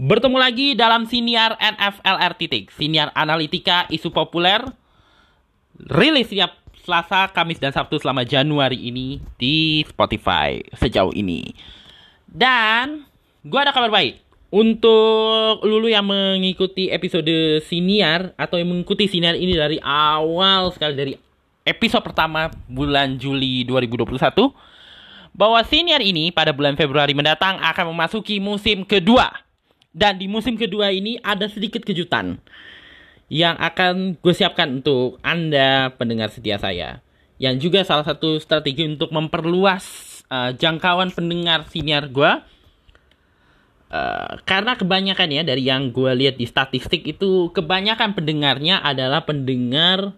Bertemu lagi dalam siniar NFLR titik, siniar analitika isu populer, rilis setiap Selasa, Kamis, dan Sabtu selama Januari ini di Spotify sejauh ini. Dan gue ada kabar baik. Untuk lulu yang mengikuti episode siniar atau yang mengikuti siniar ini dari awal sekali dari episode pertama bulan Juli 2021 bahwa siniar ini pada bulan Februari mendatang akan memasuki musim kedua. Dan di musim kedua ini ada sedikit kejutan yang akan gue siapkan untuk Anda pendengar setia saya. Yang juga salah satu strategi untuk memperluas uh, jangkauan pendengar siniar gue. Uh, karena kebanyakan ya dari yang gue lihat di statistik itu kebanyakan pendengarnya adalah pendengar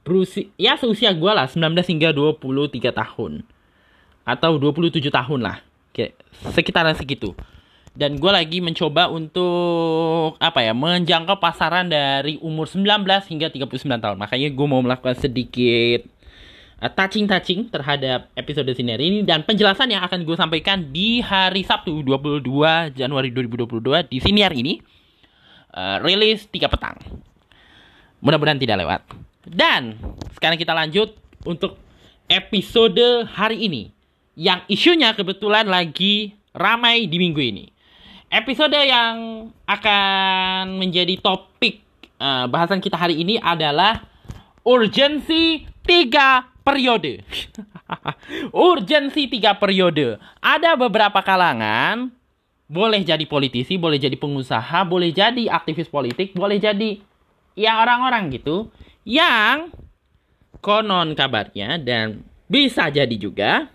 berusia ya seusia gue lah 19 hingga 23 tahun atau 27 tahun lah. Kayak sekitaran segitu. Dan gue lagi mencoba untuk apa ya menjangkau pasaran dari umur 19 hingga 39 tahun. Makanya gue mau melakukan sedikit uh, touching touching terhadap episode sineri ini. Dan penjelasan yang akan gue sampaikan di hari Sabtu 22 Januari 2022 di siniar ini uh, rilis 3 petang. Mudah-mudahan tidak lewat. Dan sekarang kita lanjut untuk episode hari ini yang isunya kebetulan lagi ramai di minggu ini episode yang akan menjadi topik uh, bahasan kita hari ini adalah urgensi tiga periode. urgensi tiga periode. Ada beberapa kalangan, boleh jadi politisi, boleh jadi pengusaha, boleh jadi aktivis politik, boleh jadi ya orang-orang gitu, yang konon kabarnya dan bisa jadi juga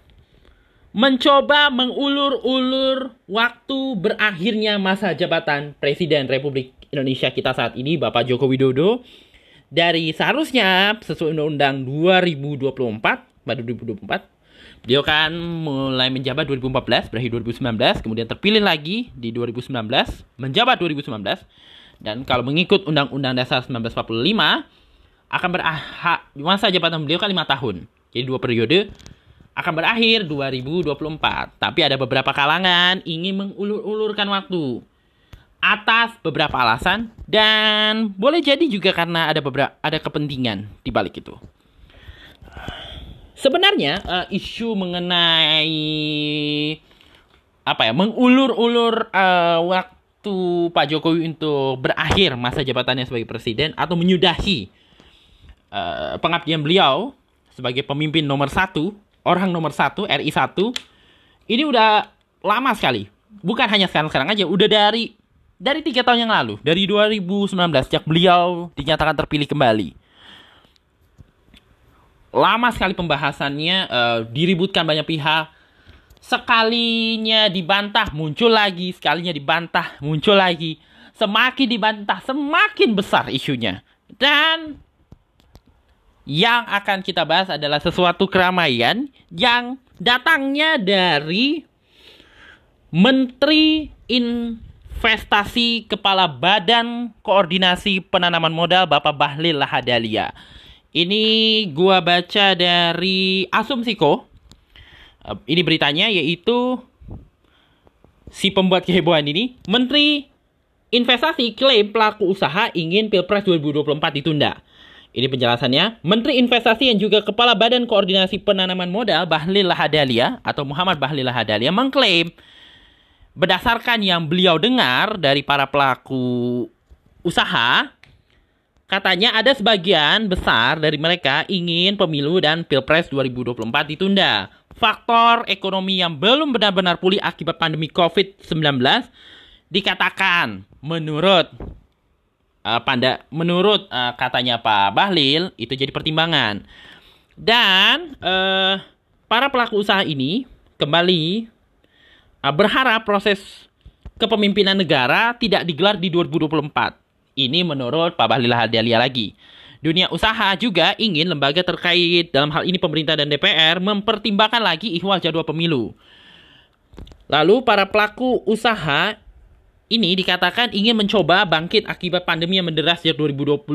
mencoba mengulur-ulur waktu berakhirnya masa jabatan Presiden Republik Indonesia kita saat ini, Bapak Joko Widodo, dari seharusnya sesuai Undang-Undang 2024 pada 2024, beliau kan mulai menjabat 2014, berakhir 2019, kemudian terpilih lagi di 2019, menjabat 2019, dan kalau mengikut Undang-Undang Dasar 1945, akan berakhir masa jabatan beliau kan lima tahun, jadi dua periode akan berakhir 2024. Tapi ada beberapa kalangan ingin mengulur-ulurkan waktu atas beberapa alasan dan boleh jadi juga karena ada beberapa ada kepentingan di balik itu. Sebenarnya uh, isu mengenai apa ya mengulur-ulur uh, waktu Pak Jokowi untuk berakhir masa jabatannya sebagai presiden atau menyudahi uh, pengabdian beliau sebagai pemimpin nomor satu orang nomor satu RI 1 ini udah lama sekali. Bukan hanya sekarang-sekarang aja, udah dari dari tiga tahun yang lalu, dari 2019 sejak beliau dinyatakan terpilih kembali. Lama sekali pembahasannya, uh, diributkan banyak pihak. Sekalinya dibantah, muncul lagi. Sekalinya dibantah, muncul lagi. Semakin dibantah, semakin besar isunya. Dan yang akan kita bahas adalah sesuatu keramaian yang datangnya dari Menteri Investasi Kepala Badan Koordinasi Penanaman Modal Bapak Bahlil Lahadalia. Ini gua baca dari Asumsiko. Eh, ini beritanya yaitu si pembuat kehebohan ini, Menteri Investasi klaim pelaku usaha ingin Pilpres 2024 ditunda. Ini penjelasannya. Menteri Investasi yang juga Kepala Badan Koordinasi Penanaman Modal Bahlil Lahadalia atau Muhammad Bahlil Lahadalia mengklaim berdasarkan yang beliau dengar dari para pelaku usaha, katanya ada sebagian besar dari mereka ingin pemilu dan Pilpres 2024 ditunda. Faktor ekonomi yang belum benar-benar pulih akibat pandemi COVID-19 dikatakan menurut uh, panda menurut uh, katanya Pak Bahlil itu jadi pertimbangan. Dan uh, para pelaku usaha ini kembali uh, berharap proses kepemimpinan negara tidak digelar di 2024. Ini menurut Pak Bahlil Hadalia lagi. Dunia usaha juga ingin lembaga terkait dalam hal ini pemerintah dan DPR mempertimbangkan lagi ihwal jadwal pemilu. Lalu para pelaku usaha ini dikatakan ingin mencoba bangkit akibat pandemi yang menderas sejak 2020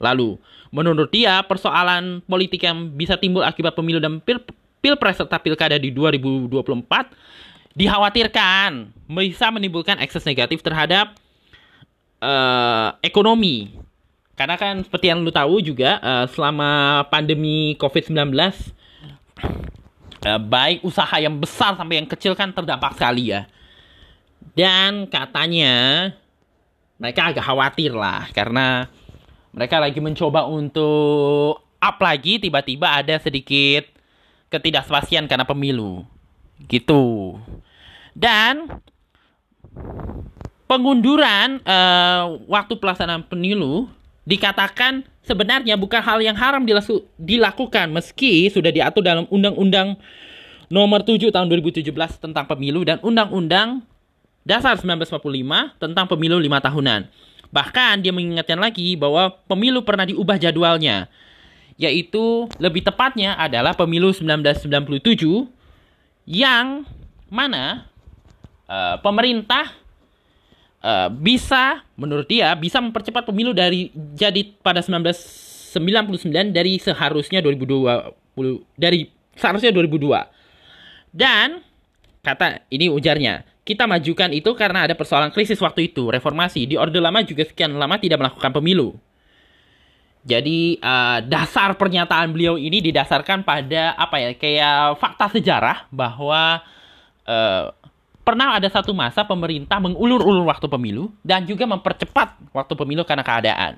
lalu. Menurut dia, persoalan politik yang bisa timbul akibat pemilu dan pil pilpres serta pilkada di 2024 dikhawatirkan bisa menimbulkan ekses negatif terhadap uh, ekonomi. Karena kan seperti yang lu tahu juga uh, selama pandemi COVID-19 uh, baik usaha yang besar sampai yang kecil kan terdampak sekali ya. Dan katanya mereka agak khawatir lah karena mereka lagi mencoba untuk up lagi tiba-tiba ada sedikit ketidakpastian karena pemilu. Gitu. Dan pengunduran uh, waktu pelaksanaan pemilu dikatakan sebenarnya bukan hal yang haram dilakukan meski sudah diatur dalam Undang-Undang Nomor 7 tahun 2017 tentang pemilu dan Undang-Undang Dasar 1945 tentang pemilu lima tahunan. Bahkan dia mengingatkan lagi bahwa pemilu pernah diubah jadwalnya, yaitu lebih tepatnya adalah pemilu 1997 yang mana uh, pemerintah uh, bisa menurut dia bisa mempercepat pemilu dari jadi pada 1999 dari seharusnya 2020 dari seharusnya 2002. Dan kata ini ujarnya, kita majukan itu karena ada persoalan krisis waktu itu, reformasi. Di Orde Lama juga sekian lama tidak melakukan pemilu. Jadi uh, dasar pernyataan beliau ini didasarkan pada apa ya kayak fakta sejarah bahwa uh, pernah ada satu masa pemerintah mengulur-ulur waktu pemilu dan juga mempercepat waktu pemilu karena keadaan.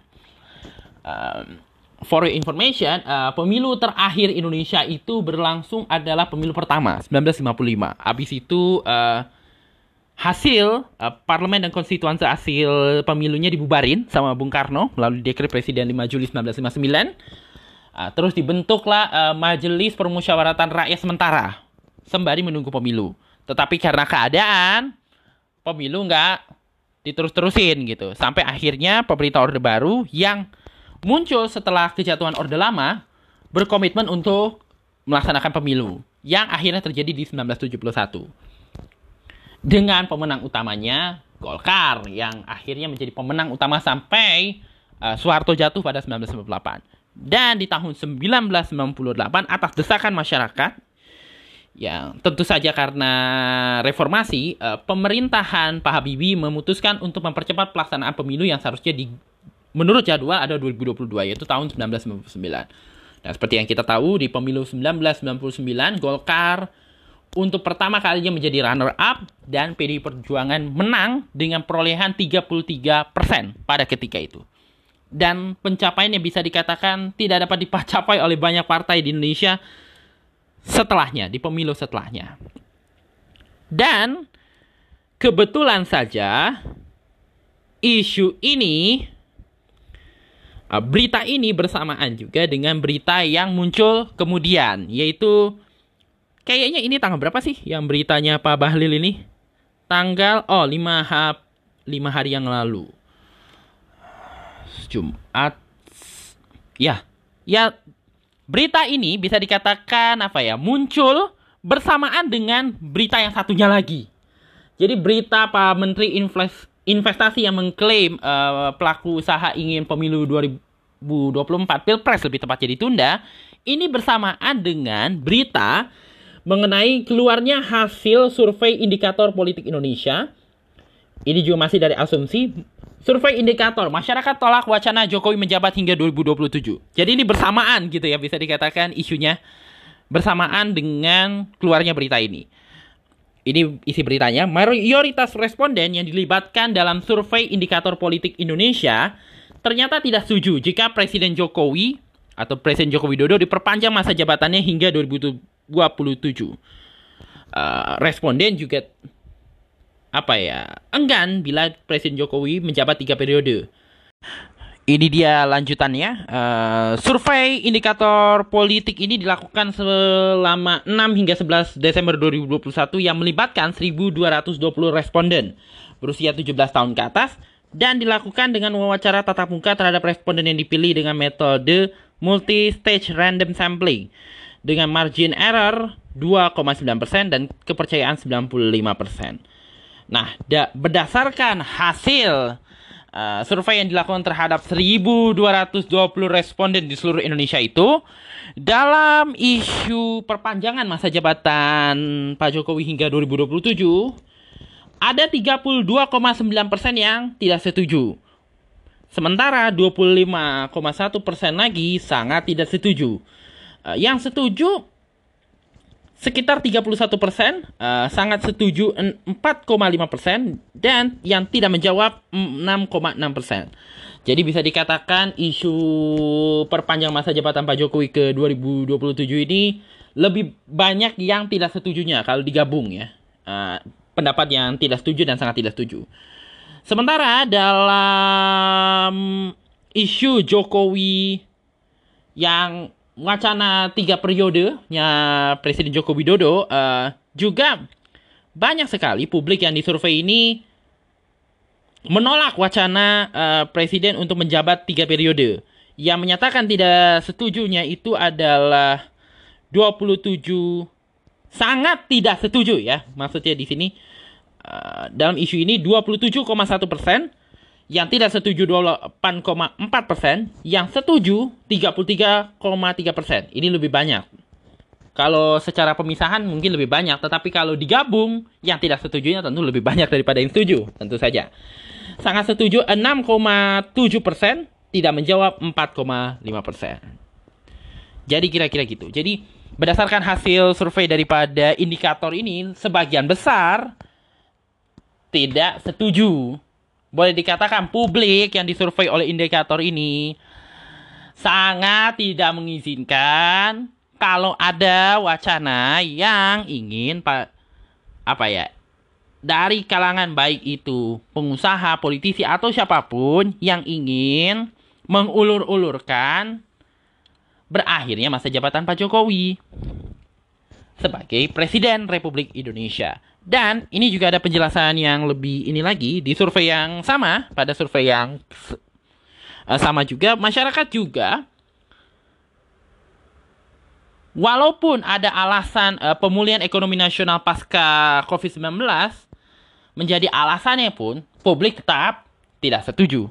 Um, for your information, uh, pemilu terakhir Indonesia itu berlangsung adalah pemilu pertama 1955. Habis itu uh, hasil uh, parlemen dan konstituante hasil pemilunya dibubarin sama Bung Karno melalui dekret presiden 5 Juli 1959. Uh, terus dibentuklah uh, Majelis Permusyawaratan Rakyat Sementara sembari menunggu pemilu. Tetapi karena keadaan pemilu nggak diterus-terusin gitu. Sampai akhirnya pemerintah Orde Baru yang muncul setelah kejatuhan Orde Lama berkomitmen untuk melaksanakan pemilu yang akhirnya terjadi di 1971. Dengan pemenang utamanya Golkar yang akhirnya menjadi pemenang utama sampai uh, Soeharto jatuh pada 1998. Dan di tahun 1998 atas desakan masyarakat Ya, tentu saja karena reformasi, uh, pemerintahan Pak Habibie memutuskan untuk mempercepat pelaksanaan pemilu yang seharusnya di menurut jadwal ada 2022 yaitu tahun 1999. Dan seperti yang kita tahu di pemilu 1999 Golkar untuk pertama kalinya menjadi runner up dan PDI Perjuangan menang dengan perolehan 33% pada ketika itu. Dan pencapaian yang bisa dikatakan tidak dapat dicapai oleh banyak partai di Indonesia setelahnya, di pemilu setelahnya. Dan kebetulan saja isu ini uh, berita ini bersamaan juga dengan berita yang muncul kemudian yaitu kayaknya ini tanggal berapa sih yang beritanya Pak Bahlil ini? Tanggal oh 5 ha, 5 hari yang lalu. Jumat ya. Ya Berita ini bisa dikatakan apa ya muncul bersamaan dengan berita yang satunya lagi. Jadi berita Pak Menteri Investasi yang mengklaim uh, pelaku usaha ingin pemilu 2024 Pilpres lebih tepatnya ditunda, ini bersamaan dengan berita mengenai keluarnya hasil survei indikator politik Indonesia. Ini juga masih dari asumsi Survei indikator masyarakat tolak wacana Jokowi menjabat hingga 2027. Jadi ini bersamaan gitu ya bisa dikatakan isunya bersamaan dengan keluarnya berita ini. Ini isi beritanya, mayoritas responden yang dilibatkan dalam survei indikator politik Indonesia ternyata tidak setuju jika Presiden Jokowi atau Presiden Joko Widodo diperpanjang masa jabatannya hingga 2027. Uh, responden juga apa ya enggan bila Presiden Jokowi menjabat tiga periode. Ini dia lanjutannya. Uh, survei indikator politik ini dilakukan selama 6 hingga 11 Desember 2021 yang melibatkan 1.220 responden berusia 17 tahun ke atas dan dilakukan dengan wawancara tatap muka terhadap responden yang dipilih dengan metode multi-stage random sampling dengan margin error 2,9% dan kepercayaan 95%. Nah, da berdasarkan hasil uh, survei yang dilakukan terhadap 1220 responden di seluruh Indonesia itu dalam isu perpanjangan masa jabatan Pak Jokowi hingga 2027 ada 32,9% yang tidak setuju. Sementara 25,1% lagi sangat tidak setuju. Uh, yang setuju sekitar 31 persen, uh, sangat setuju 4,5 persen, dan yang tidak menjawab 6,6 persen. Jadi bisa dikatakan isu perpanjang masa jabatan Pak Jokowi ke 2027 ini lebih banyak yang tidak setujunya kalau digabung ya. Uh, pendapat yang tidak setuju dan sangat tidak setuju. Sementara dalam isu Jokowi yang wacana tiga periodenya Presiden Joko Widodo uh, juga banyak sekali publik yang disurvei ini menolak wacana uh, Presiden untuk menjabat tiga periode. Yang menyatakan tidak setujunya itu adalah 27 sangat tidak setuju ya. Maksudnya di sini uh, dalam isu ini 27,1 persen yang tidak setuju 28,4 persen, yang setuju 33,3 persen. Ini lebih banyak. Kalau secara pemisahan mungkin lebih banyak, tetapi kalau digabung, yang tidak setujunya tentu lebih banyak daripada yang setuju, tentu saja. Sangat setuju 6,7 persen, tidak menjawab 4,5 persen. Jadi kira-kira gitu. Jadi berdasarkan hasil survei daripada indikator ini, sebagian besar tidak setuju boleh dikatakan publik yang disurvei oleh indikator ini sangat tidak mengizinkan kalau ada wacana yang ingin pak apa ya dari kalangan baik itu pengusaha, politisi atau siapa pun yang ingin mengulur-ulurkan berakhirnya masa jabatan Pak Jokowi sebagai Presiden Republik Indonesia. Dan ini juga ada penjelasan yang lebih ini lagi di survei yang sama pada survei yang uh, sama juga masyarakat juga walaupun ada alasan uh, pemulihan ekonomi nasional pasca Covid-19 menjadi alasannya pun publik tetap tidak setuju.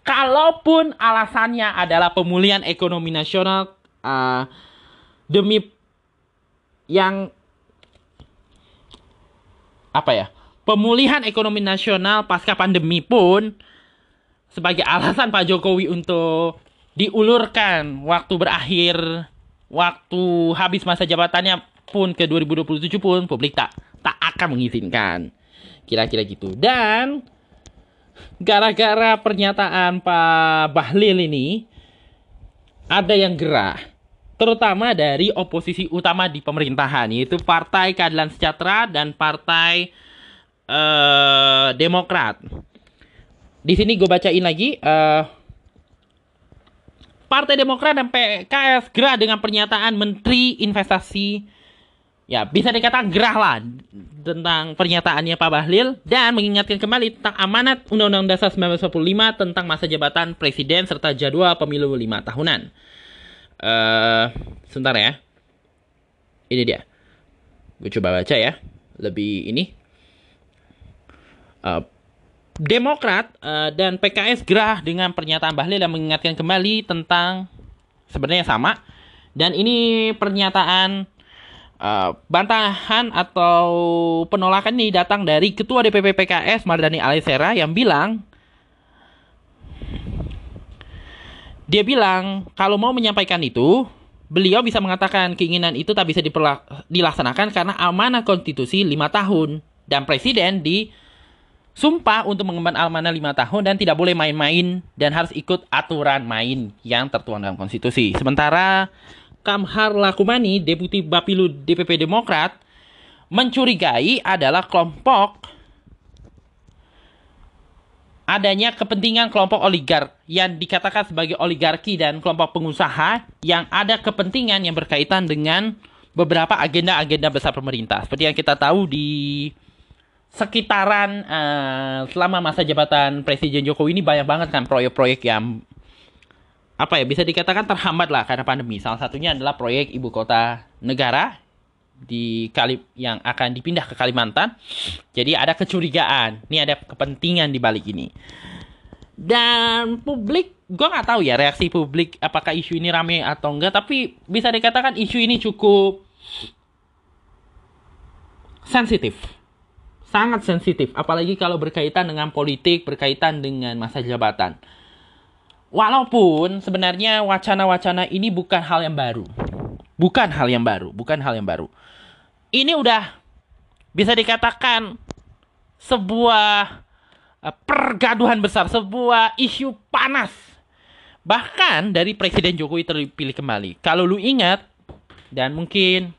Kalaupun alasannya adalah pemulihan ekonomi nasional uh, demi yang apa ya pemulihan ekonomi nasional pasca pandemi pun sebagai alasan Pak Jokowi untuk diulurkan waktu berakhir waktu habis masa jabatannya pun ke 2027 pun publik tak tak akan mengizinkan. Kira-kira gitu. Dan gara-gara pernyataan Pak Bahlil ini ada yang gerah terutama dari oposisi utama di pemerintahan yaitu Partai Keadilan Sejahtera dan Partai uh, Demokrat. Di sini gue bacain lagi uh, Partai Demokrat dan PKS gerah dengan pernyataan Menteri Investasi ya bisa dikatakan gerah lah tentang pernyataannya Pak Bahlil dan mengingatkan kembali tentang amanat Undang-Undang Dasar 1945 tentang masa jabatan presiden serta jadwal pemilu lima tahunan uh, sebentar ya. Ini dia. Gue coba baca ya. Lebih ini. Uh, Demokrat uh, dan PKS gerah dengan pernyataan Bahlil yang mengingatkan kembali tentang sebenarnya sama. Dan ini pernyataan uh, bantahan atau penolakan ini datang dari Ketua DPP PKS Mardani Alisera yang bilang Dia bilang kalau mau menyampaikan itu, beliau bisa mengatakan keinginan itu tak bisa dilaksanakan karena amanah konstitusi lima tahun dan presiden di sumpah untuk mengemban amanah lima tahun dan tidak boleh main-main dan harus ikut aturan main yang tertuang dalam konstitusi. Sementara Kamhar Lakumani, Deputi Bapilu DPP Demokrat, mencurigai adalah kelompok adanya kepentingan kelompok oligar yang dikatakan sebagai oligarki dan kelompok pengusaha yang ada kepentingan yang berkaitan dengan beberapa agenda-agenda besar pemerintah. Seperti yang kita tahu di sekitaran uh, selama masa jabatan Presiden Jokowi ini banyak banget kan proyek-proyek yang apa ya bisa dikatakan terhambat lah karena pandemi. Salah satunya adalah proyek ibu kota negara di Kali yang akan dipindah ke Kalimantan. Jadi ada kecurigaan, ini ada kepentingan di balik ini. dan publik gue nggak tahu ya reaksi publik apakah isu ini rame atau enggak tapi bisa dikatakan isu ini cukup sensitif. Sangat sensitif apalagi kalau berkaitan dengan politik berkaitan dengan masa jabatan. Walaupun sebenarnya wacana-wacana ini bukan hal yang baru. Bukan hal yang baru bukan hal yang baru ini udah bisa dikatakan sebuah uh, pergaduhan besar sebuah isu panas. Bahkan dari Presiden Jokowi terpilih kembali. Kalau lu ingat dan mungkin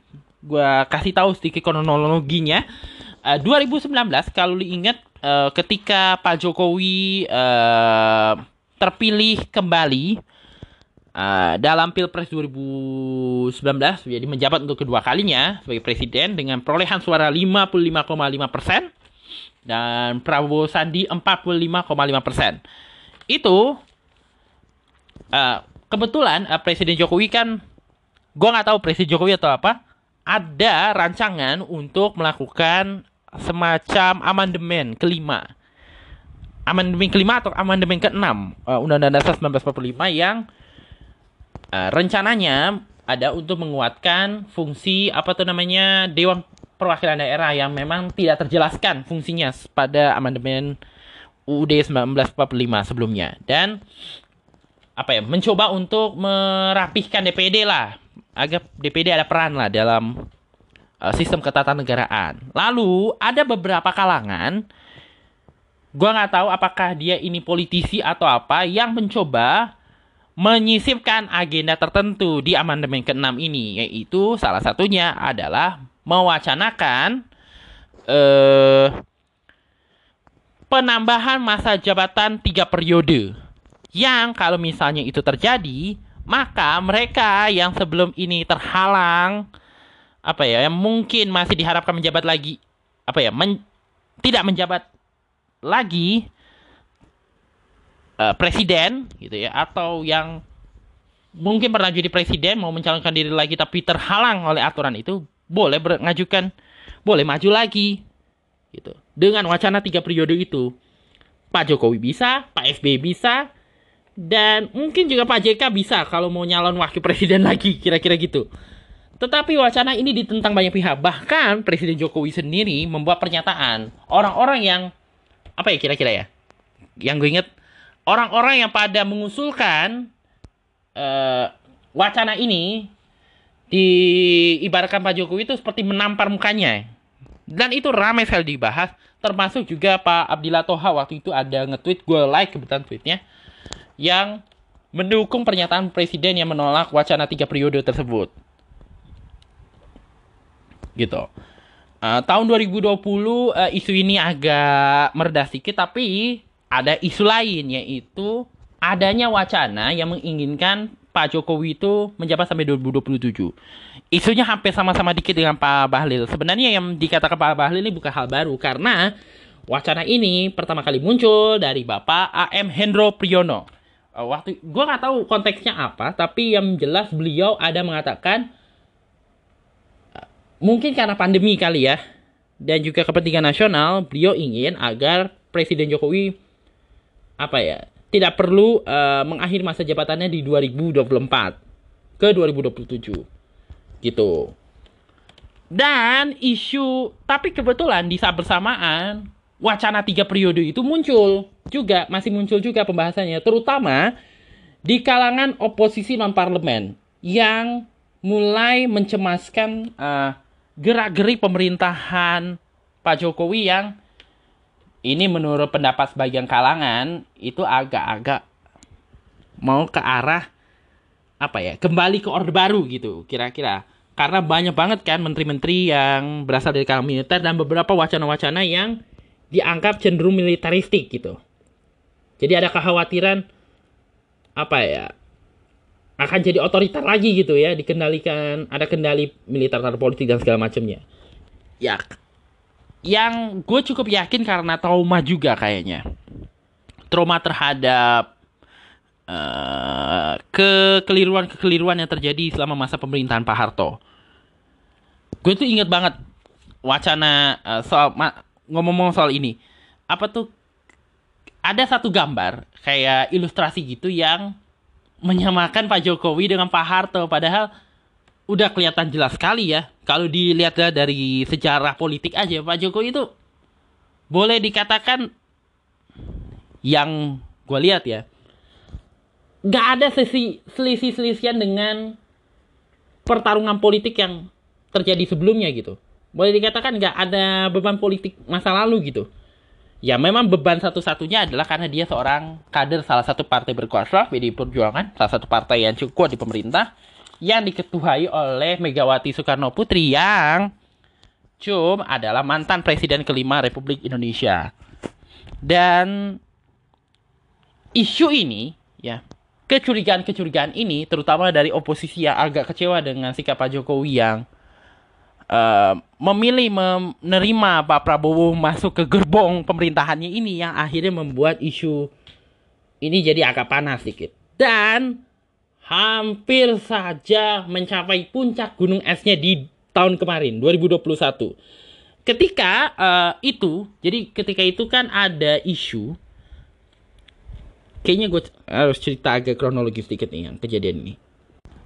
gua kasih tahu sedikit kronologinya uh, 2019 kalau diingat uh, ketika Pak Jokowi terpilih kembali uh, dalam Pilpres 2019 jadi menjabat untuk kedua kalinya sebagai presiden dengan perolehan suara 55,5 persen dan Prabowo Sandi 45,5 persen. Itu uh, kebetulan uh, Presiden Jokowi kan, gue nggak tahu Presiden Jokowi atau apa, ada rancangan untuk melakukan semacam amandemen kelima. Amandemen kelima atau amandemen keenam uh, Undang-Undang Dasar 1945 yang uh, rencananya ada untuk menguatkan fungsi apa tuh namanya Dewan Perwakilan Daerah yang memang tidak terjelaskan fungsinya pada amandemen UUD 1945 sebelumnya dan apa ya mencoba untuk merapihkan DPD lah agar DPD ada peran lah dalam uh, sistem ketatanegaraan. Lalu ada beberapa kalangan, gue nggak tahu apakah dia ini politisi atau apa yang mencoba menyisipkan agenda tertentu di amandemen ke-6 ini, yaitu salah satunya adalah mewacanakan eh, penambahan masa jabatan tiga periode. Yang kalau misalnya itu terjadi, maka mereka yang sebelum ini terhalang apa ya yang mungkin masih diharapkan menjabat lagi apa ya men, tidak menjabat lagi uh, presiden gitu ya atau yang mungkin pernah jadi presiden mau mencalonkan diri lagi tapi terhalang oleh aturan itu boleh mengajukan boleh maju lagi gitu dengan wacana tiga periode itu Pak Jokowi bisa Pak SBY bisa dan mungkin juga Pak JK bisa kalau mau nyalon wakil presiden lagi kira-kira gitu tetapi wacana ini ditentang banyak pihak. Bahkan Presiden Jokowi sendiri membuat pernyataan. Orang-orang yang apa ya kira-kira ya? Yang gue inget orang-orang yang pada mengusulkan uh, wacana ini diibaratkan Pak Jokowi itu seperti menampar mukanya. Dan itu ramai sekali dibahas. Termasuk juga Pak Abdillah Toha waktu itu ada nge-tweet, gue like kebetulan tweetnya. Yang mendukung pernyataan presiden yang menolak wacana tiga periode tersebut gitu. Uh, tahun 2020 uh, eh, isu ini agak meredah sedikit tapi ada isu lain yaitu adanya wacana yang menginginkan Pak Jokowi itu menjabat sampai 2027. Isunya hampir sama-sama dikit dengan Pak Bahlil. Sebenarnya yang dikatakan Pak Bahlil ini bukan hal baru karena wacana ini pertama kali muncul dari Bapak AM Hendro Priyono. Uh, waktu gue nggak tahu konteksnya apa, tapi yang jelas beliau ada mengatakan mungkin karena pandemi kali ya dan juga kepentingan nasional beliau ingin agar Presiden Jokowi apa ya tidak perlu uh, mengakhiri masa jabatannya di 2024 ke 2027 gitu. Dan isu tapi kebetulan di saat bersamaan wacana tiga periode itu muncul juga masih muncul juga pembahasannya terutama di kalangan oposisi non parlemen yang mulai mencemaskan uh, gerak-gerik pemerintahan Pak Jokowi yang ini menurut pendapat sebagian kalangan itu agak-agak mau ke arah apa ya kembali ke orde baru gitu kira-kira. Karena banyak banget kan menteri-menteri yang berasal dari kalangan militer dan beberapa wacana-wacana yang dianggap cenderung militaristik gitu. Jadi ada kekhawatiran apa ya akan jadi otoriter lagi gitu ya dikendalikan ada kendali militer politik dan segala macamnya. Ya yang gue cukup yakin karena trauma juga kayaknya. Trauma terhadap uh, kekeliruan-kekeliruan yang terjadi selama masa pemerintahan Pak Harto. Gue tuh inget banget wacana uh, soal ngomong-ngomong soal ini. Apa tuh ada satu gambar kayak ilustrasi gitu yang menyamakan Pak Jokowi dengan Pak Harto padahal udah kelihatan jelas sekali ya. Kalau dilihat dari sejarah politik aja Pak Jokowi itu boleh dikatakan yang gue lihat ya nggak ada sesi selisih selisihan dengan pertarungan politik yang terjadi sebelumnya gitu. Boleh dikatakan nggak ada beban politik masa lalu gitu. Ya memang beban satu-satunya adalah karena dia seorang kader salah satu partai berkuasa, PDI Perjuangan, salah satu partai yang cukup di pemerintah, yang diketuai oleh Megawati Soekarno Putri yang cum adalah mantan presiden kelima Republik Indonesia. Dan isu ini, ya, kecurigaan-kecurigaan ini, terutama dari oposisi yang agak kecewa dengan sikap Pak Jokowi yang uh, memilih menerima Pak Prabowo masuk ke gerbong pemerintahannya ini yang akhirnya membuat isu ini jadi agak panas sedikit. Dan hampir saja mencapai puncak gunung esnya di tahun kemarin 2021. Ketika uh, itu, jadi ketika itu kan ada isu kayaknya gue harus cerita agak kronologis sedikit nih yang kejadian ini.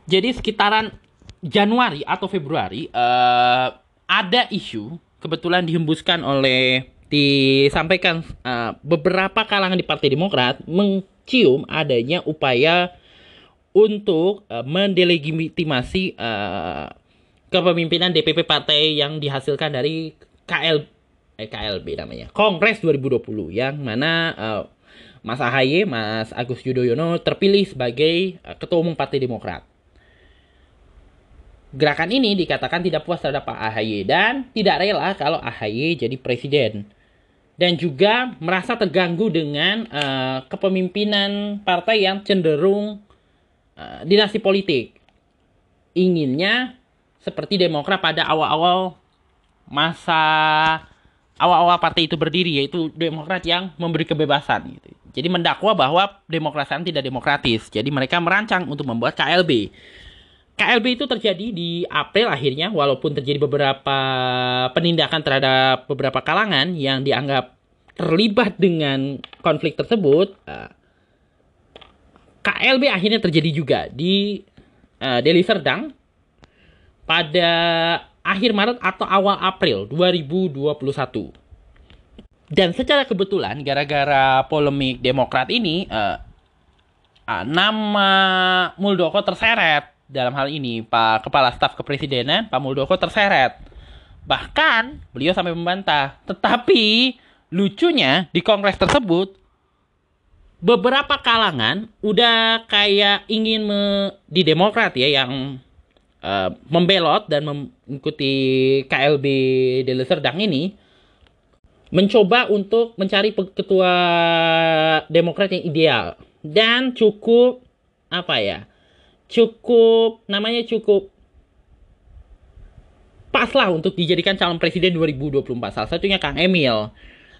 Jadi sekitaran Januari atau Februari uh, ada isu kebetulan dihembuskan oleh disampaikan uh, beberapa kalangan di Partai Demokrat mencium adanya upaya untuk uh, mendelegitimasi uh, kepemimpinan DPP partai yang dihasilkan dari KL eh, KLB namanya Kongres 2020 yang mana uh, Mas Ahaye, Mas Agus Yudhoyono terpilih sebagai uh, ketua umum Partai Demokrat. Gerakan ini dikatakan tidak puas terhadap Pak AHY dan tidak rela kalau AHY jadi presiden. Dan juga merasa terganggu dengan uh, kepemimpinan partai yang cenderung uh, dinasti politik. Inginnya seperti Demokrat pada awal-awal masa awal-awal partai itu berdiri yaitu Demokrat yang memberi kebebasan gitu. Jadi mendakwa bahwa demokrasi tidak demokratis. Jadi mereka merancang untuk membuat KLB. KLB itu terjadi di April akhirnya, walaupun terjadi beberapa penindakan terhadap beberapa kalangan yang dianggap terlibat dengan konflik tersebut, uh, KLB akhirnya terjadi juga di uh, Deli Serdang pada akhir Maret atau awal April 2021. Dan secara kebetulan, gara-gara polemik Demokrat ini, uh, uh, nama Muldoko terseret dalam hal ini Pak Kepala Staf Kepresidenan Pak Muldoko terseret. Bahkan beliau sampai membantah. Tetapi lucunya di kongres tersebut beberapa kalangan udah kayak ingin me, di Demokrat ya yang uh, membelot dan mengikuti KLB Deli Serdang ini mencoba untuk mencari ketua Demokrat yang ideal dan cukup apa ya cukup namanya cukup pas lah untuk dijadikan calon presiden 2024. Salah satunya Kang Emil.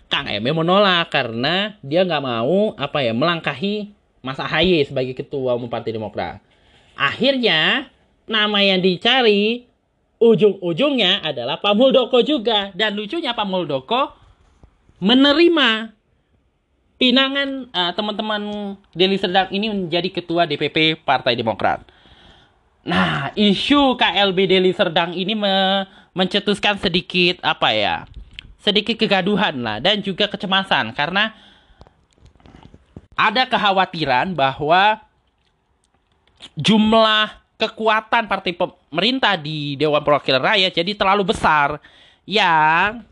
Kang Emil menolak karena dia nggak mau apa ya melangkahi Mas Ahaye sebagai ketua umum Partai Demokrat. Akhirnya nama yang dicari ujung-ujungnya adalah Pak Muldoko juga dan lucunya Pak Muldoko menerima pinangan uh, teman-teman Deli Serdang ini menjadi ketua DPP Partai Demokrat. Nah, isu KLB Deli Serdang ini me mencetuskan sedikit apa ya? Sedikit kegaduhan lah dan juga kecemasan. Karena ada kekhawatiran bahwa jumlah kekuatan partai pemerintah di Dewan Perwakilan Rakyat jadi terlalu besar. Yang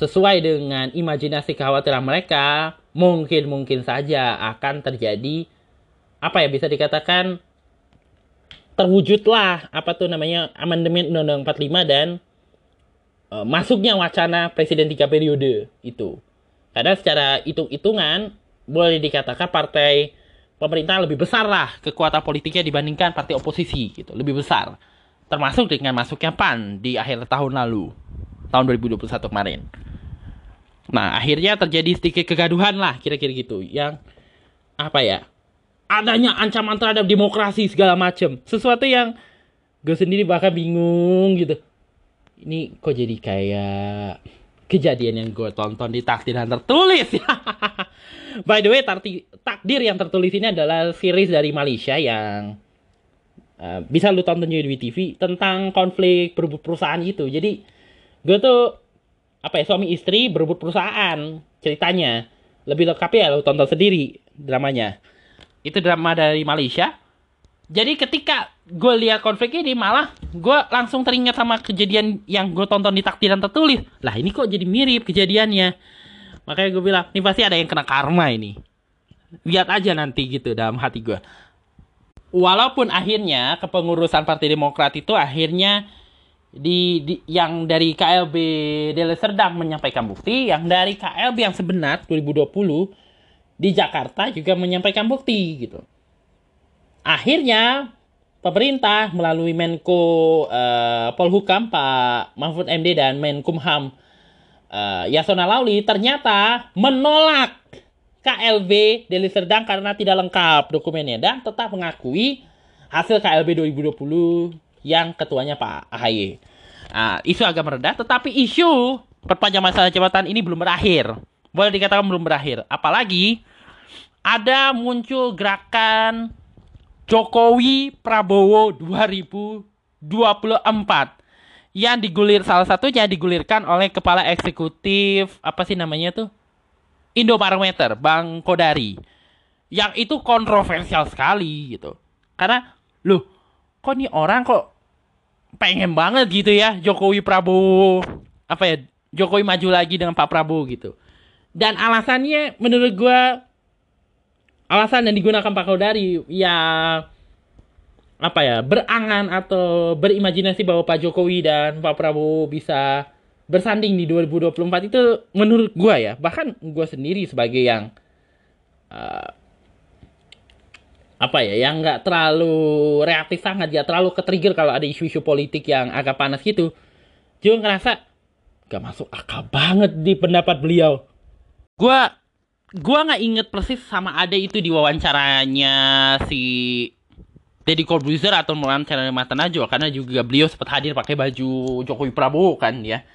sesuai dengan imajinasi kekhawatiran mereka, mungkin-mungkin saja akan terjadi apa ya bisa dikatakan terwujudlah apa tuh namanya amandemen Undang-Undang 45 dan e, masuknya wacana presiden tiga periode itu. Karena secara hitung-hitungan boleh dikatakan partai pemerintah lebih besar lah kekuatan politiknya dibandingkan partai oposisi gitu, lebih besar. Termasuk dengan masuknya PAN di akhir tahun lalu, tahun 2021 kemarin. Nah, akhirnya terjadi sedikit kegaduhan lah, kira-kira gitu. Yang apa ya? Adanya ancaman terhadap demokrasi segala macam. Sesuatu yang gue sendiri bahkan bingung gitu. Ini kok jadi kayak kejadian yang gue tonton di takdir yang tertulis. By the way, takdir yang tertulis ini adalah series dari Malaysia yang uh, bisa lu tonton juga di TV tentang konflik berebut perusahaan itu. Jadi gue tuh apa ya suami istri berebut perusahaan ceritanya. Lebih lengkap ya lu tonton sendiri dramanya. Itu drama dari Malaysia. Jadi ketika gue lihat konflik ini malah gue langsung teringat sama kejadian yang gue tonton di takdiran tertulis. Lah ini kok jadi mirip kejadiannya Makanya gue bilang, ini pasti ada yang kena karma ini. Lihat aja nanti gitu dalam hati gue. Walaupun akhirnya kepengurusan Partai Demokrat itu akhirnya di, di yang dari KLB Deli Serdang menyampaikan bukti, yang dari KLB yang sebenar 2020 di Jakarta juga menyampaikan bukti gitu. Akhirnya pemerintah melalui Menko uh, Polhukam Pak Mahfud MD dan Menkumham uh, Yasona Lauli ternyata menolak KLB Deli Serdang karena tidak lengkap dokumennya dan tetap mengakui hasil KLB 2020 yang ketuanya Pak AHY. Nah, isu agak meredah, tetapi isu perpanjang masa jabatan ini belum berakhir. Boleh dikatakan belum berakhir. Apalagi ada muncul gerakan Jokowi Prabowo 2024 yang digulir salah satunya digulirkan oleh kepala eksekutif apa sih namanya tuh? Indobarometer Bang Kodari. Yang itu kontroversial sekali gitu. Karena loh kok nih orang kok pengen banget gitu ya Jokowi Prabowo apa ya Jokowi maju lagi dengan Pak Prabowo gitu. Dan alasannya menurut gue alasan yang digunakan Pak Kodari ya apa ya berangan atau berimajinasi bahwa Pak Jokowi dan Pak Prabowo bisa bersanding di 2024 itu menurut gue ya. Bahkan gue sendiri sebagai yang uh, apa ya yang nggak terlalu reaktif sangat ya terlalu ketrigger kalau ada isu-isu politik yang agak panas gitu juga ngerasa gak masuk akal banget di pendapat beliau. Gue gue nggak inget persis sama ada itu di wawancaranya si Deddy Corbuzier atau channel Mata Najwa karena juga beliau sempat hadir pakai baju Jokowi Prabowo kan ya.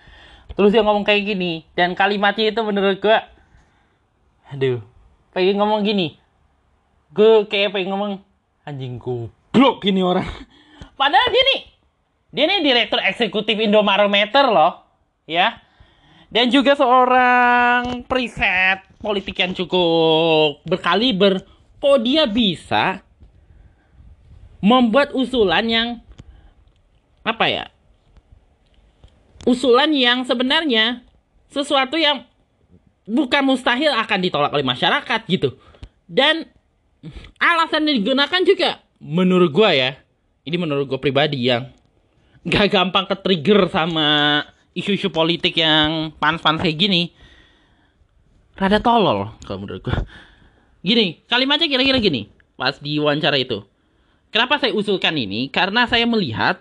Terus dia ngomong kayak gini dan kalimatnya itu menurut gue aduh, pengen ngomong gini. Gue kayak pengen ngomong anjing goblok gini orang. Padahal gini, dia nih direktur eksekutif Indomarometer loh, ya. Dan juga seorang preset politik yang cukup berkaliber. Kok dia bisa membuat usulan yang apa ya? Usulan yang sebenarnya sesuatu yang bukan mustahil akan ditolak oleh masyarakat gitu. Dan alasan yang digunakan juga menurut gua ya, ini menurut gua pribadi yang gak gampang ke trigger sama isu-isu politik yang panas-panas kayak gini. Rada tolol kalau menurut gua. Gini, kalimatnya kira-kira gini pas di wawancara itu. Kenapa saya usulkan ini? Karena saya melihat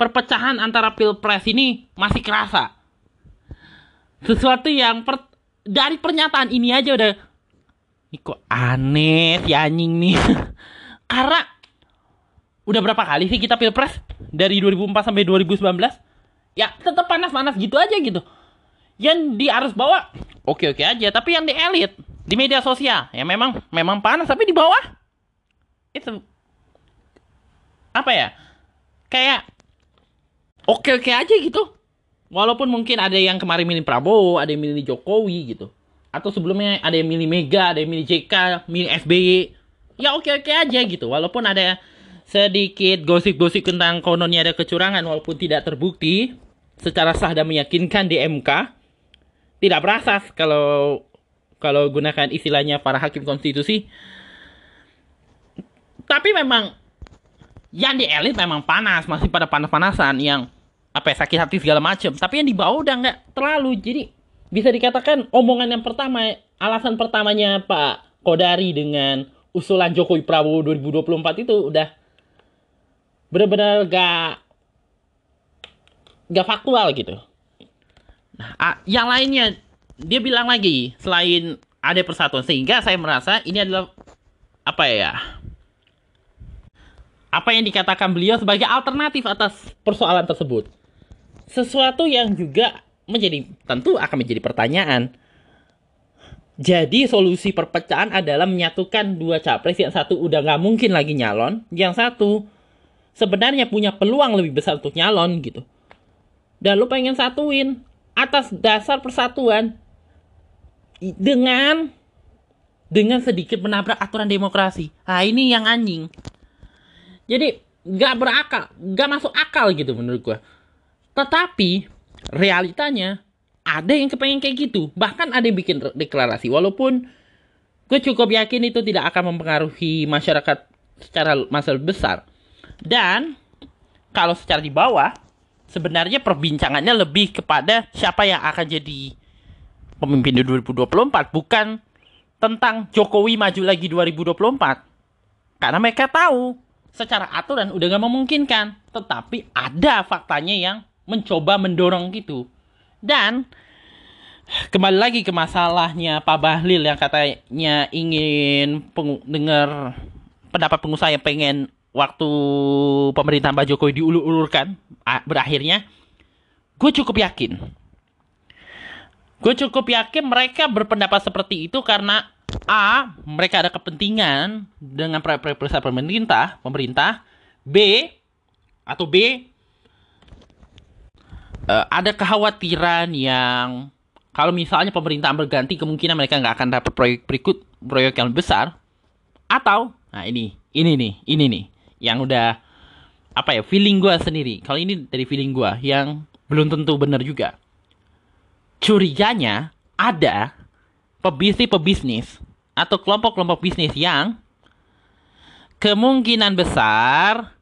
perpecahan antara pilpres ini masih kerasa. Sesuatu yang per, dari pernyataan ini aja udah ini kok aneh si anjing nih. Karena udah berapa kali sih kita pilpres dari 2004 sampai 2019? Ya tetap panas-panas gitu aja gitu. Yang di arus bawah oke-oke aja, tapi yang di elit di media sosial ya memang memang panas tapi di bawah itu apa ya kayak oke oke aja gitu. Walaupun mungkin ada yang kemarin milih Prabowo ada yang milih Jokowi gitu. Atau sebelumnya ada yang milih Mega ada yang milih JK milih SBY ya oke oke aja gitu. Walaupun ada sedikit gosip-gosip tentang kononnya ada kecurangan walaupun tidak terbukti secara sah dan meyakinkan di MK tidak berasas kalau kalau gunakan istilahnya para hakim konstitusi. Tapi memang yang di elit memang panas masih pada panas-panasan yang apa ya, sakit hati segala macam tapi yang di bawah udah nggak terlalu. Jadi bisa dikatakan omongan yang pertama alasan pertamanya Pak Kodari dengan usulan Jokowi Prabowo 2024 itu udah benar-benar gak gak faktual gitu nah yang lainnya dia bilang lagi selain ada persatuan sehingga saya merasa ini adalah apa ya apa yang dikatakan beliau sebagai alternatif atas persoalan tersebut. Sesuatu yang juga menjadi tentu akan menjadi pertanyaan. Jadi solusi perpecahan adalah menyatukan dua capres yang satu udah nggak mungkin lagi nyalon, yang satu sebenarnya punya peluang lebih besar untuk nyalon gitu. Dan lu pengen satuin atas dasar persatuan dengan dengan sedikit menabrak aturan demokrasi. Nah ini yang anjing. Jadi nggak berakal, nggak masuk akal gitu menurut gue. Tetapi realitanya ada yang kepengen kayak gitu. Bahkan ada yang bikin deklarasi. Walaupun gue cukup yakin itu tidak akan mempengaruhi masyarakat secara masa besar. Dan kalau secara di bawah, sebenarnya perbincangannya lebih kepada siapa yang akan jadi pemimpin di 2024. Bukan tentang Jokowi maju lagi 2024. Karena mereka tahu secara aturan udah gak memungkinkan. Tetapi ada faktanya yang mencoba mendorong gitu. Dan kembali lagi ke masalahnya Pak Bahlil yang katanya ingin dengar pendapat pengusaha yang pengen waktu pemerintahan Pak Jokowi diulur-ulurkan berakhirnya, gue cukup yakin. Gue cukup yakin mereka berpendapat seperti itu karena A, mereka ada kepentingan dengan proyek-proyek pemerintah, pemerintah. B, atau B, uh, ada kekhawatiran yang kalau misalnya pemerintahan berganti kemungkinan mereka nggak akan dapat proyek berikut proyek yang besar atau nah ini ini nih ini nih yang udah apa ya feeling gue sendiri. Kalau ini dari feeling gue yang belum tentu benar juga. Curiganya ada pebisnis-pebisnis atau kelompok-kelompok bisnis yang kemungkinan besar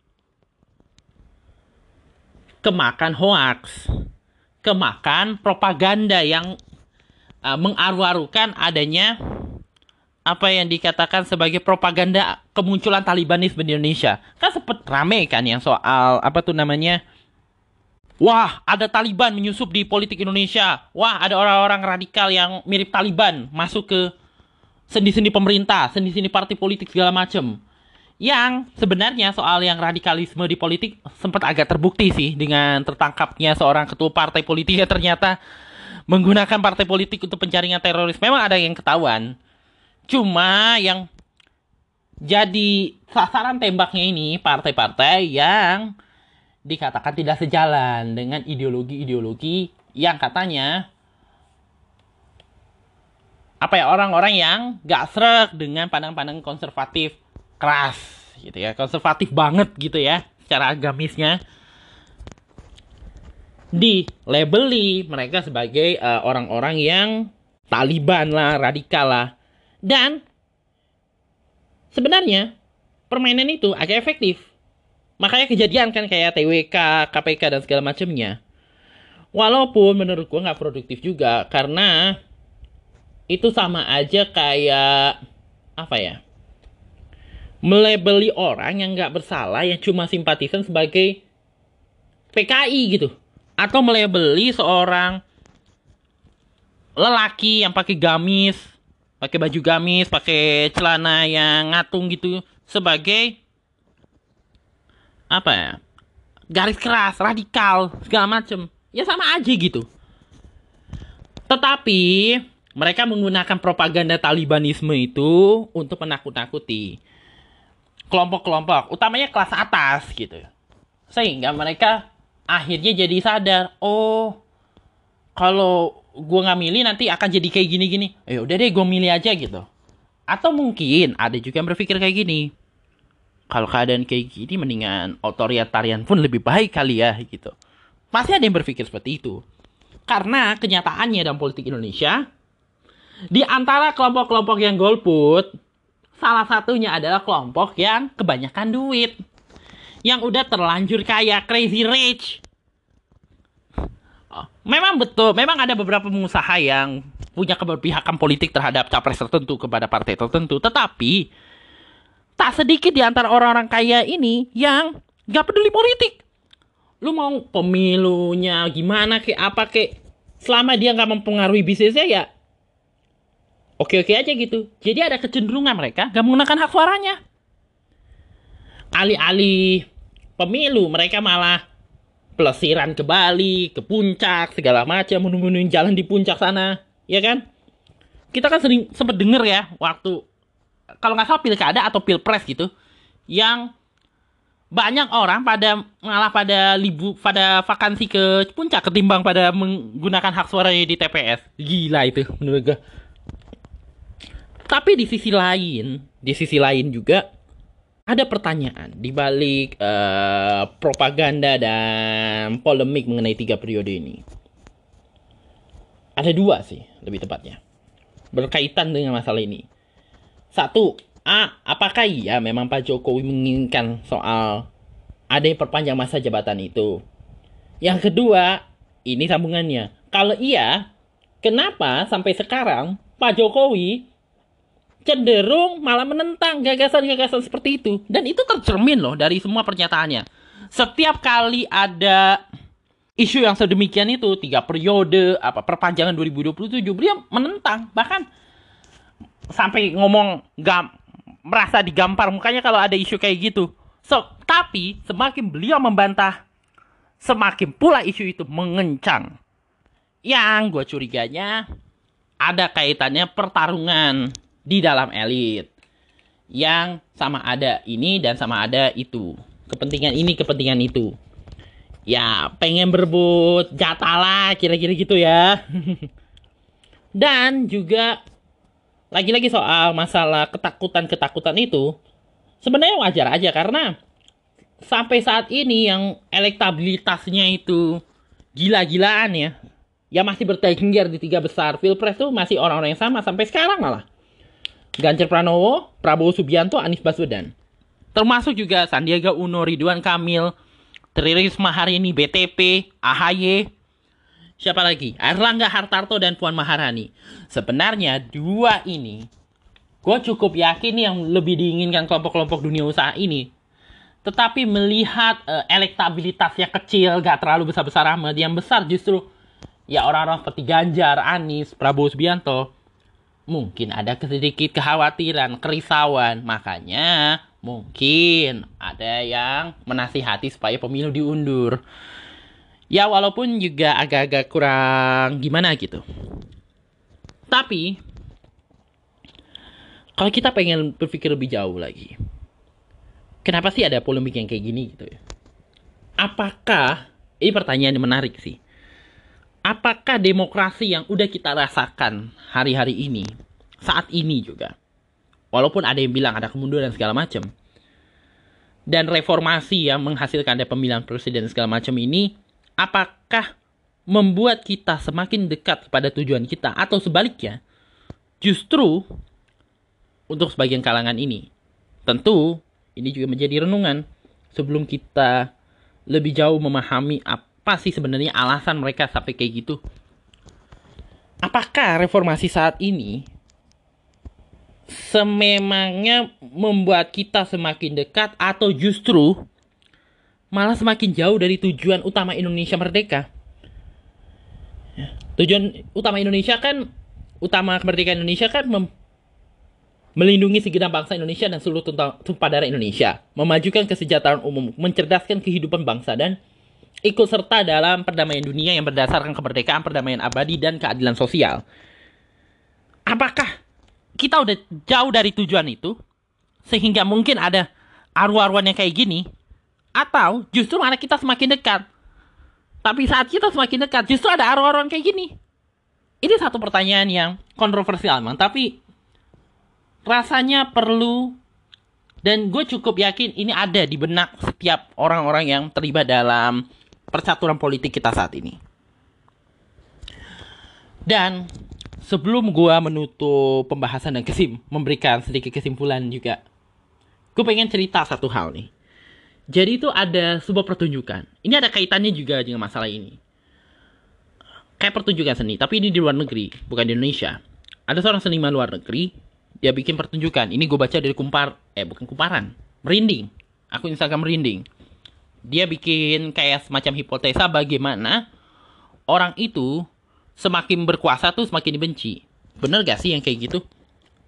kemakan hoax, kemakan propaganda yang uh, mengaru-arukan adanya apa yang dikatakan sebagai propaganda kemunculan Talibanisme di Indonesia. Kan sempat rame kan yang soal apa tuh namanya? Wah, ada Taliban menyusup di politik Indonesia. Wah, ada orang-orang radikal yang mirip Taliban masuk ke sendi-sendi pemerintah, sendi-sendi partai politik segala macam yang sebenarnya soal yang radikalisme di politik sempat agak terbukti sih dengan tertangkapnya seorang ketua partai politik yang ternyata menggunakan partai politik untuk penjaringan teroris. Memang ada yang ketahuan. Cuma yang jadi sasaran tembaknya ini partai-partai yang dikatakan tidak sejalan dengan ideologi-ideologi yang katanya apa ya orang-orang yang gak serak dengan pandang-pandang konservatif keras gitu ya konservatif banget gitu ya secara agamisnya. Di labeli mereka sebagai uh, orang-orang yang Taliban lah radikal lah dan sebenarnya permainan itu agak efektif. Makanya kejadian kan kayak TWK KPK dan segala macamnya. Walaupun menurut gua nggak produktif juga karena itu sama aja kayak apa ya melebeli orang yang nggak bersalah yang cuma simpatisan sebagai PKI gitu. Atau melebeli seorang lelaki yang pakai gamis pakai baju gamis pakai celana yang ngatung gitu sebagai apa ya? Garis keras radikal segala macem. Ya sama aja gitu. Tetapi mereka menggunakan propaganda Talibanisme itu untuk menakut-nakuti kelompok-kelompok, utamanya kelas atas gitu. Sehingga mereka akhirnya jadi sadar, oh kalau gue nggak milih nanti akan jadi kayak gini-gini. Ya udah deh gue milih aja gitu. Atau mungkin ada juga yang berpikir kayak gini. Kalau keadaan kayak gini mendingan otoritarian pun lebih baik kali ya gitu. Masih ada yang berpikir seperti itu. Karena kenyataannya dalam politik Indonesia, di antara kelompok-kelompok yang golput, Salah satunya adalah kelompok yang kebanyakan duit. Yang udah terlanjur kaya, crazy rich. Memang betul, memang ada beberapa pengusaha yang punya keberpihakan politik terhadap capres tertentu kepada partai tertentu. Tetapi, tak sedikit di antara orang-orang kaya ini yang gak peduli politik. Lu mau pemilunya gimana kek apa kek. Selama dia gak mempengaruhi bisnisnya ya oke-oke aja gitu. Jadi ada kecenderungan mereka gak menggunakan hak suaranya. Alih-alih pemilu, mereka malah pelesiran ke Bali, ke puncak, segala macam, menemuin jalan di puncak sana, ya kan? kita kan sering sempet denger ya waktu kalau nggak salah pilkada atau pilpres gitu yang banyak orang pada malah pada libu pada vakansi ke puncak ketimbang pada menggunakan hak suaranya di TPS gila itu menurut gue tapi di sisi lain di sisi lain juga ada pertanyaan di balik uh, propaganda dan polemik mengenai tiga periode ini ada dua sih lebih tepatnya berkaitan dengan masalah ini. Satu, A, apakah iya memang Pak Jokowi menginginkan soal ada yang perpanjang masa jabatan itu? Yang kedua, ini sambungannya. Kalau iya, kenapa sampai sekarang Pak Jokowi cenderung malah menentang gagasan-gagasan seperti itu? Dan itu tercermin loh dari semua pernyataannya. Setiap kali ada isu yang sedemikian itu tiga periode apa perpanjangan 2027 beliau menentang bahkan sampai ngomong gam merasa digampar mukanya kalau ada isu kayak gitu so tapi semakin beliau membantah semakin pula isu itu mengencang yang gue curiganya ada kaitannya pertarungan di dalam elit yang sama ada ini dan sama ada itu. Kepentingan ini kepentingan itu. Ya pengen berebut jatah lah kira-kira gitu ya. Dan juga lagi-lagi soal masalah ketakutan-ketakutan itu sebenarnya wajar aja karena sampai saat ini yang elektabilitasnya itu gila-gilaan ya. Ya masih bertengger di tiga besar. Pilpres tuh masih orang-orang yang sama sampai sekarang malah Ganjar Pranowo, Prabowo Subianto, Anies Baswedan termasuk juga Sandiaga Uno, Ridwan Kamil, Tri Risma hari ini BTP, AHY, siapa lagi? Erlangga Hartarto dan Puan Maharani. Sebenarnya dua ini, gue cukup yakin yang lebih diinginkan kelompok-kelompok dunia usaha ini. Tetapi melihat uh, elektabilitasnya kecil, gak terlalu besar-besar amat, yang besar justru ya orang-orang seperti Ganjar, Anies, Prabowo Subianto, mungkin ada sedikit kekhawatiran, kerisauan. Makanya mungkin ada yang menasihati supaya pemilu diundur. Ya walaupun juga agak-agak kurang gimana gitu. Tapi kalau kita pengen berpikir lebih jauh lagi. Kenapa sih ada polemik yang kayak gini gitu ya? Apakah ini pertanyaan yang menarik sih. Apakah demokrasi yang udah kita rasakan hari-hari ini, saat ini juga, Walaupun ada yang bilang ada kemunduran segala macam. Dan reformasi yang menghasilkan ada pemilihan presiden segala macam ini, apakah membuat kita semakin dekat pada tujuan kita atau sebaliknya? Justru untuk sebagian kalangan ini, tentu ini juga menjadi renungan sebelum kita lebih jauh memahami apa sih sebenarnya alasan mereka sampai kayak gitu. Apakah reformasi saat ini sememangnya membuat kita semakin dekat atau justru malah semakin jauh dari tujuan utama Indonesia merdeka. Ya, tujuan utama Indonesia kan utama kemerdekaan Indonesia kan mem melindungi segenap bangsa Indonesia dan seluruh tumpah darah Indonesia, memajukan kesejahteraan umum, mencerdaskan kehidupan bangsa dan ikut serta dalam perdamaian dunia yang berdasarkan kemerdekaan, perdamaian abadi dan keadilan sosial. Apakah kita udah jauh dari tujuan itu sehingga mungkin ada arwah-arwah yang kayak gini atau justru malah kita semakin dekat? Tapi saat kita semakin dekat justru ada arwah-arwah kayak gini. Ini satu pertanyaan yang kontroversial memang tapi rasanya perlu dan gue cukup yakin ini ada di benak setiap orang-orang yang terlibat dalam percaturan politik kita saat ini. Dan sebelum gua menutup pembahasan dan kesim memberikan sedikit kesimpulan juga gue pengen cerita satu hal nih. Jadi itu ada sebuah pertunjukan. Ini ada kaitannya juga dengan masalah ini. Kayak pertunjukan seni tapi ini di luar negeri bukan di Indonesia. Ada seorang seniman luar negeri dia bikin pertunjukan. Ini gue baca dari kumpar eh bukan kumparan merinding. Aku Instagram merinding dia bikin kayak semacam hipotesa bagaimana orang itu semakin berkuasa tuh semakin dibenci. Bener gak sih yang kayak gitu?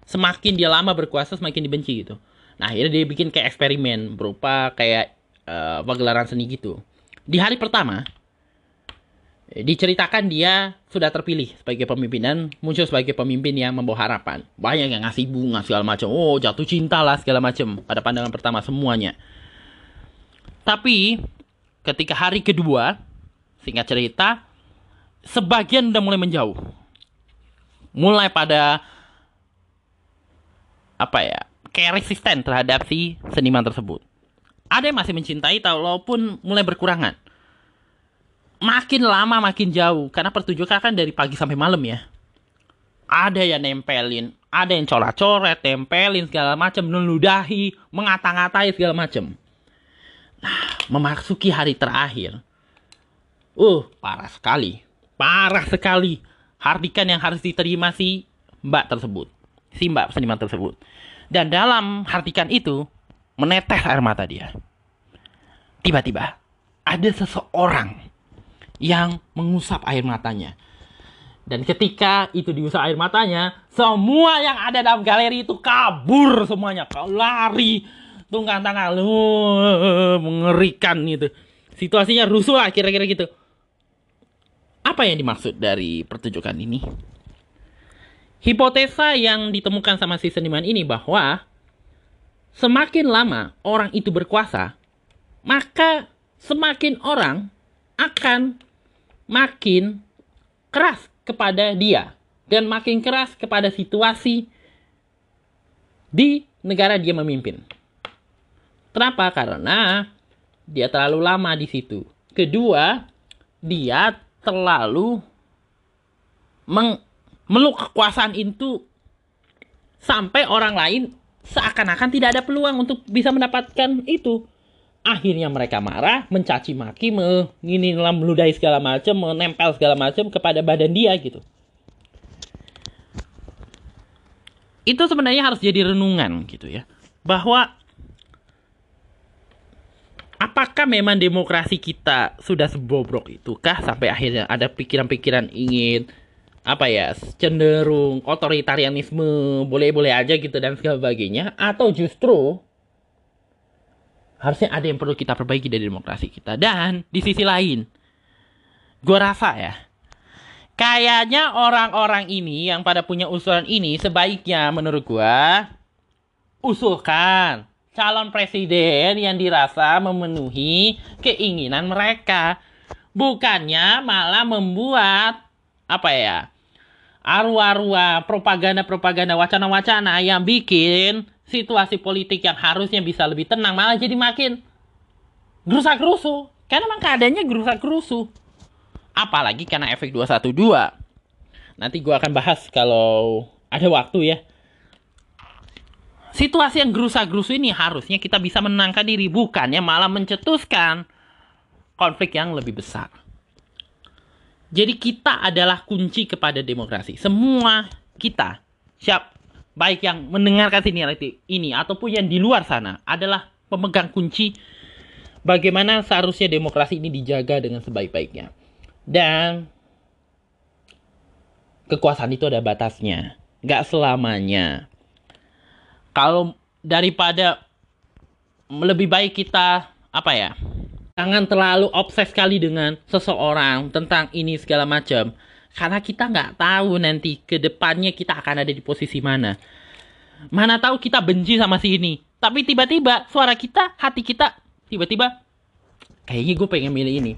Semakin dia lama berkuasa semakin dibenci gitu. Nah akhirnya dia bikin kayak eksperimen berupa kayak uh, pagelaran seni gitu. Di hari pertama, diceritakan dia sudah terpilih sebagai pemimpin dan muncul sebagai pemimpin yang membawa harapan. Banyak yang ngasih bunga segala macam. Oh, jatuh cinta lah segala macam pada pandangan pertama semuanya. Tapi ketika hari kedua, singkat cerita, sebagian udah mulai menjauh. Mulai pada apa ya? kayak resisten terhadap si seniman tersebut. Ada yang masih mencintai walaupun mulai berkurangan makin lama makin jauh karena pertunjukan kan dari pagi sampai malam ya ada yang nempelin ada yang coret-coret tempelin segala macam meludahi mengata-ngatai segala macam nah memasuki hari terakhir. Uh parah sekali. Parah sekali. Hardikan yang harus diterima si mbak tersebut. Si mbak seniman tersebut. Dan dalam hardikan itu menetes air mata dia. Tiba-tiba ada seseorang yang mengusap air matanya. Dan ketika itu diusap air matanya, semua yang ada dalam galeri itu kabur semuanya. Lari, tunggang tangan, lu mengerikan gitu. Situasinya rusuh lah kira-kira gitu. Apa yang dimaksud dari pertunjukan ini? Hipotesa yang ditemukan sama si seniman ini bahwa semakin lama orang itu berkuasa, maka semakin orang akan makin keras kepada dia dan makin keras kepada situasi di negara dia memimpin. Kenapa? Karena dia terlalu lama di situ. Kedua, dia terlalu meluk kekuasaan itu sampai orang lain seakan-akan tidak ada peluang untuk bisa mendapatkan itu akhirnya mereka marah, mencaci maki, mengini meludahi segala macam, menempel segala macam kepada badan dia gitu. Itu sebenarnya harus jadi renungan gitu ya. Bahwa apakah memang demokrasi kita sudah sebobrok itukah sampai akhirnya ada pikiran-pikiran ingin apa ya cenderung otoritarianisme boleh-boleh aja gitu dan sebagainya? Atau justru harusnya ada yang perlu kita perbaiki dari demokrasi kita. Dan di sisi lain, gue rasa ya, kayaknya orang-orang ini yang pada punya usulan ini sebaiknya menurut gue usulkan calon presiden yang dirasa memenuhi keinginan mereka. Bukannya malah membuat apa ya? arwah-arwah propaganda-propaganda wacana-wacana yang bikin situasi politik yang harusnya bisa lebih tenang malah jadi makin gerusak gerusu karena memang keadaannya gerusak gerusu apalagi karena efek 212 nanti gue akan bahas kalau ada waktu ya situasi yang gerusak gerusu ini harusnya kita bisa menangkan diri bukannya malah mencetuskan konflik yang lebih besar jadi kita adalah kunci kepada demokrasi semua kita siap baik yang mendengarkan siniar ini ataupun yang di luar sana adalah pemegang kunci bagaimana seharusnya demokrasi ini dijaga dengan sebaik-baiknya. Dan kekuasaan itu ada batasnya, nggak selamanya. Kalau daripada lebih baik kita apa ya? Jangan terlalu obses sekali dengan seseorang tentang ini segala macam karena kita nggak tahu nanti ke depannya kita akan ada di posisi mana. Mana tahu kita benci sama si ini. Tapi tiba-tiba suara kita, hati kita, tiba-tiba kayaknya gue pengen milih ini.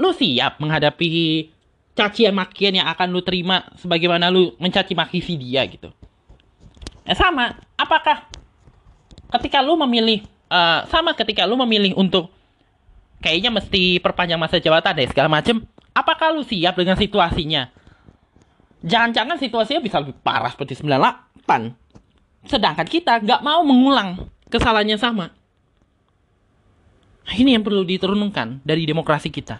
Lu siap menghadapi cacian makian yang akan lu terima sebagaimana lu mencaci maki si dia gitu. Ya sama, apakah ketika lu memilih uh, sama ketika lu memilih untuk kayaknya mesti perpanjang masa jabatan deh segala macem Apakah lu siap dengan situasinya? Jangan-jangan situasinya bisa lebih parah seperti 98. Sedangkan kita nggak mau mengulang kesalahannya sama. Nah, ini yang perlu diturunkan dari demokrasi kita.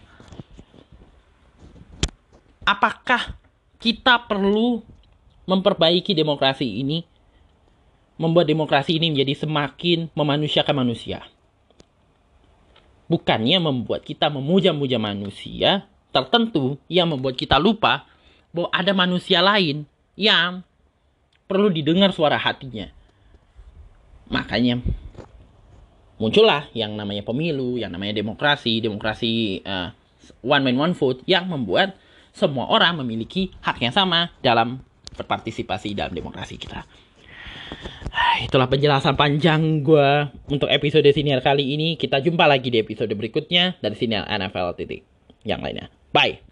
Apakah kita perlu memperbaiki demokrasi ini? Membuat demokrasi ini menjadi semakin memanusiakan manusia. Bukannya membuat kita memuja-muja manusia, tertentu yang membuat kita lupa bahwa ada manusia lain yang perlu didengar suara hatinya. Makanya muncullah yang namanya pemilu, yang namanya demokrasi, demokrasi uh, one man one vote yang membuat semua orang memiliki hak yang sama dalam berpartisipasi dalam demokrasi kita. Ah, Itulah penjelasan panjang gue untuk episode siniar kali ini. Kita jumpa lagi di episode berikutnya dari siniar NFL titik yang lainnya. Bye.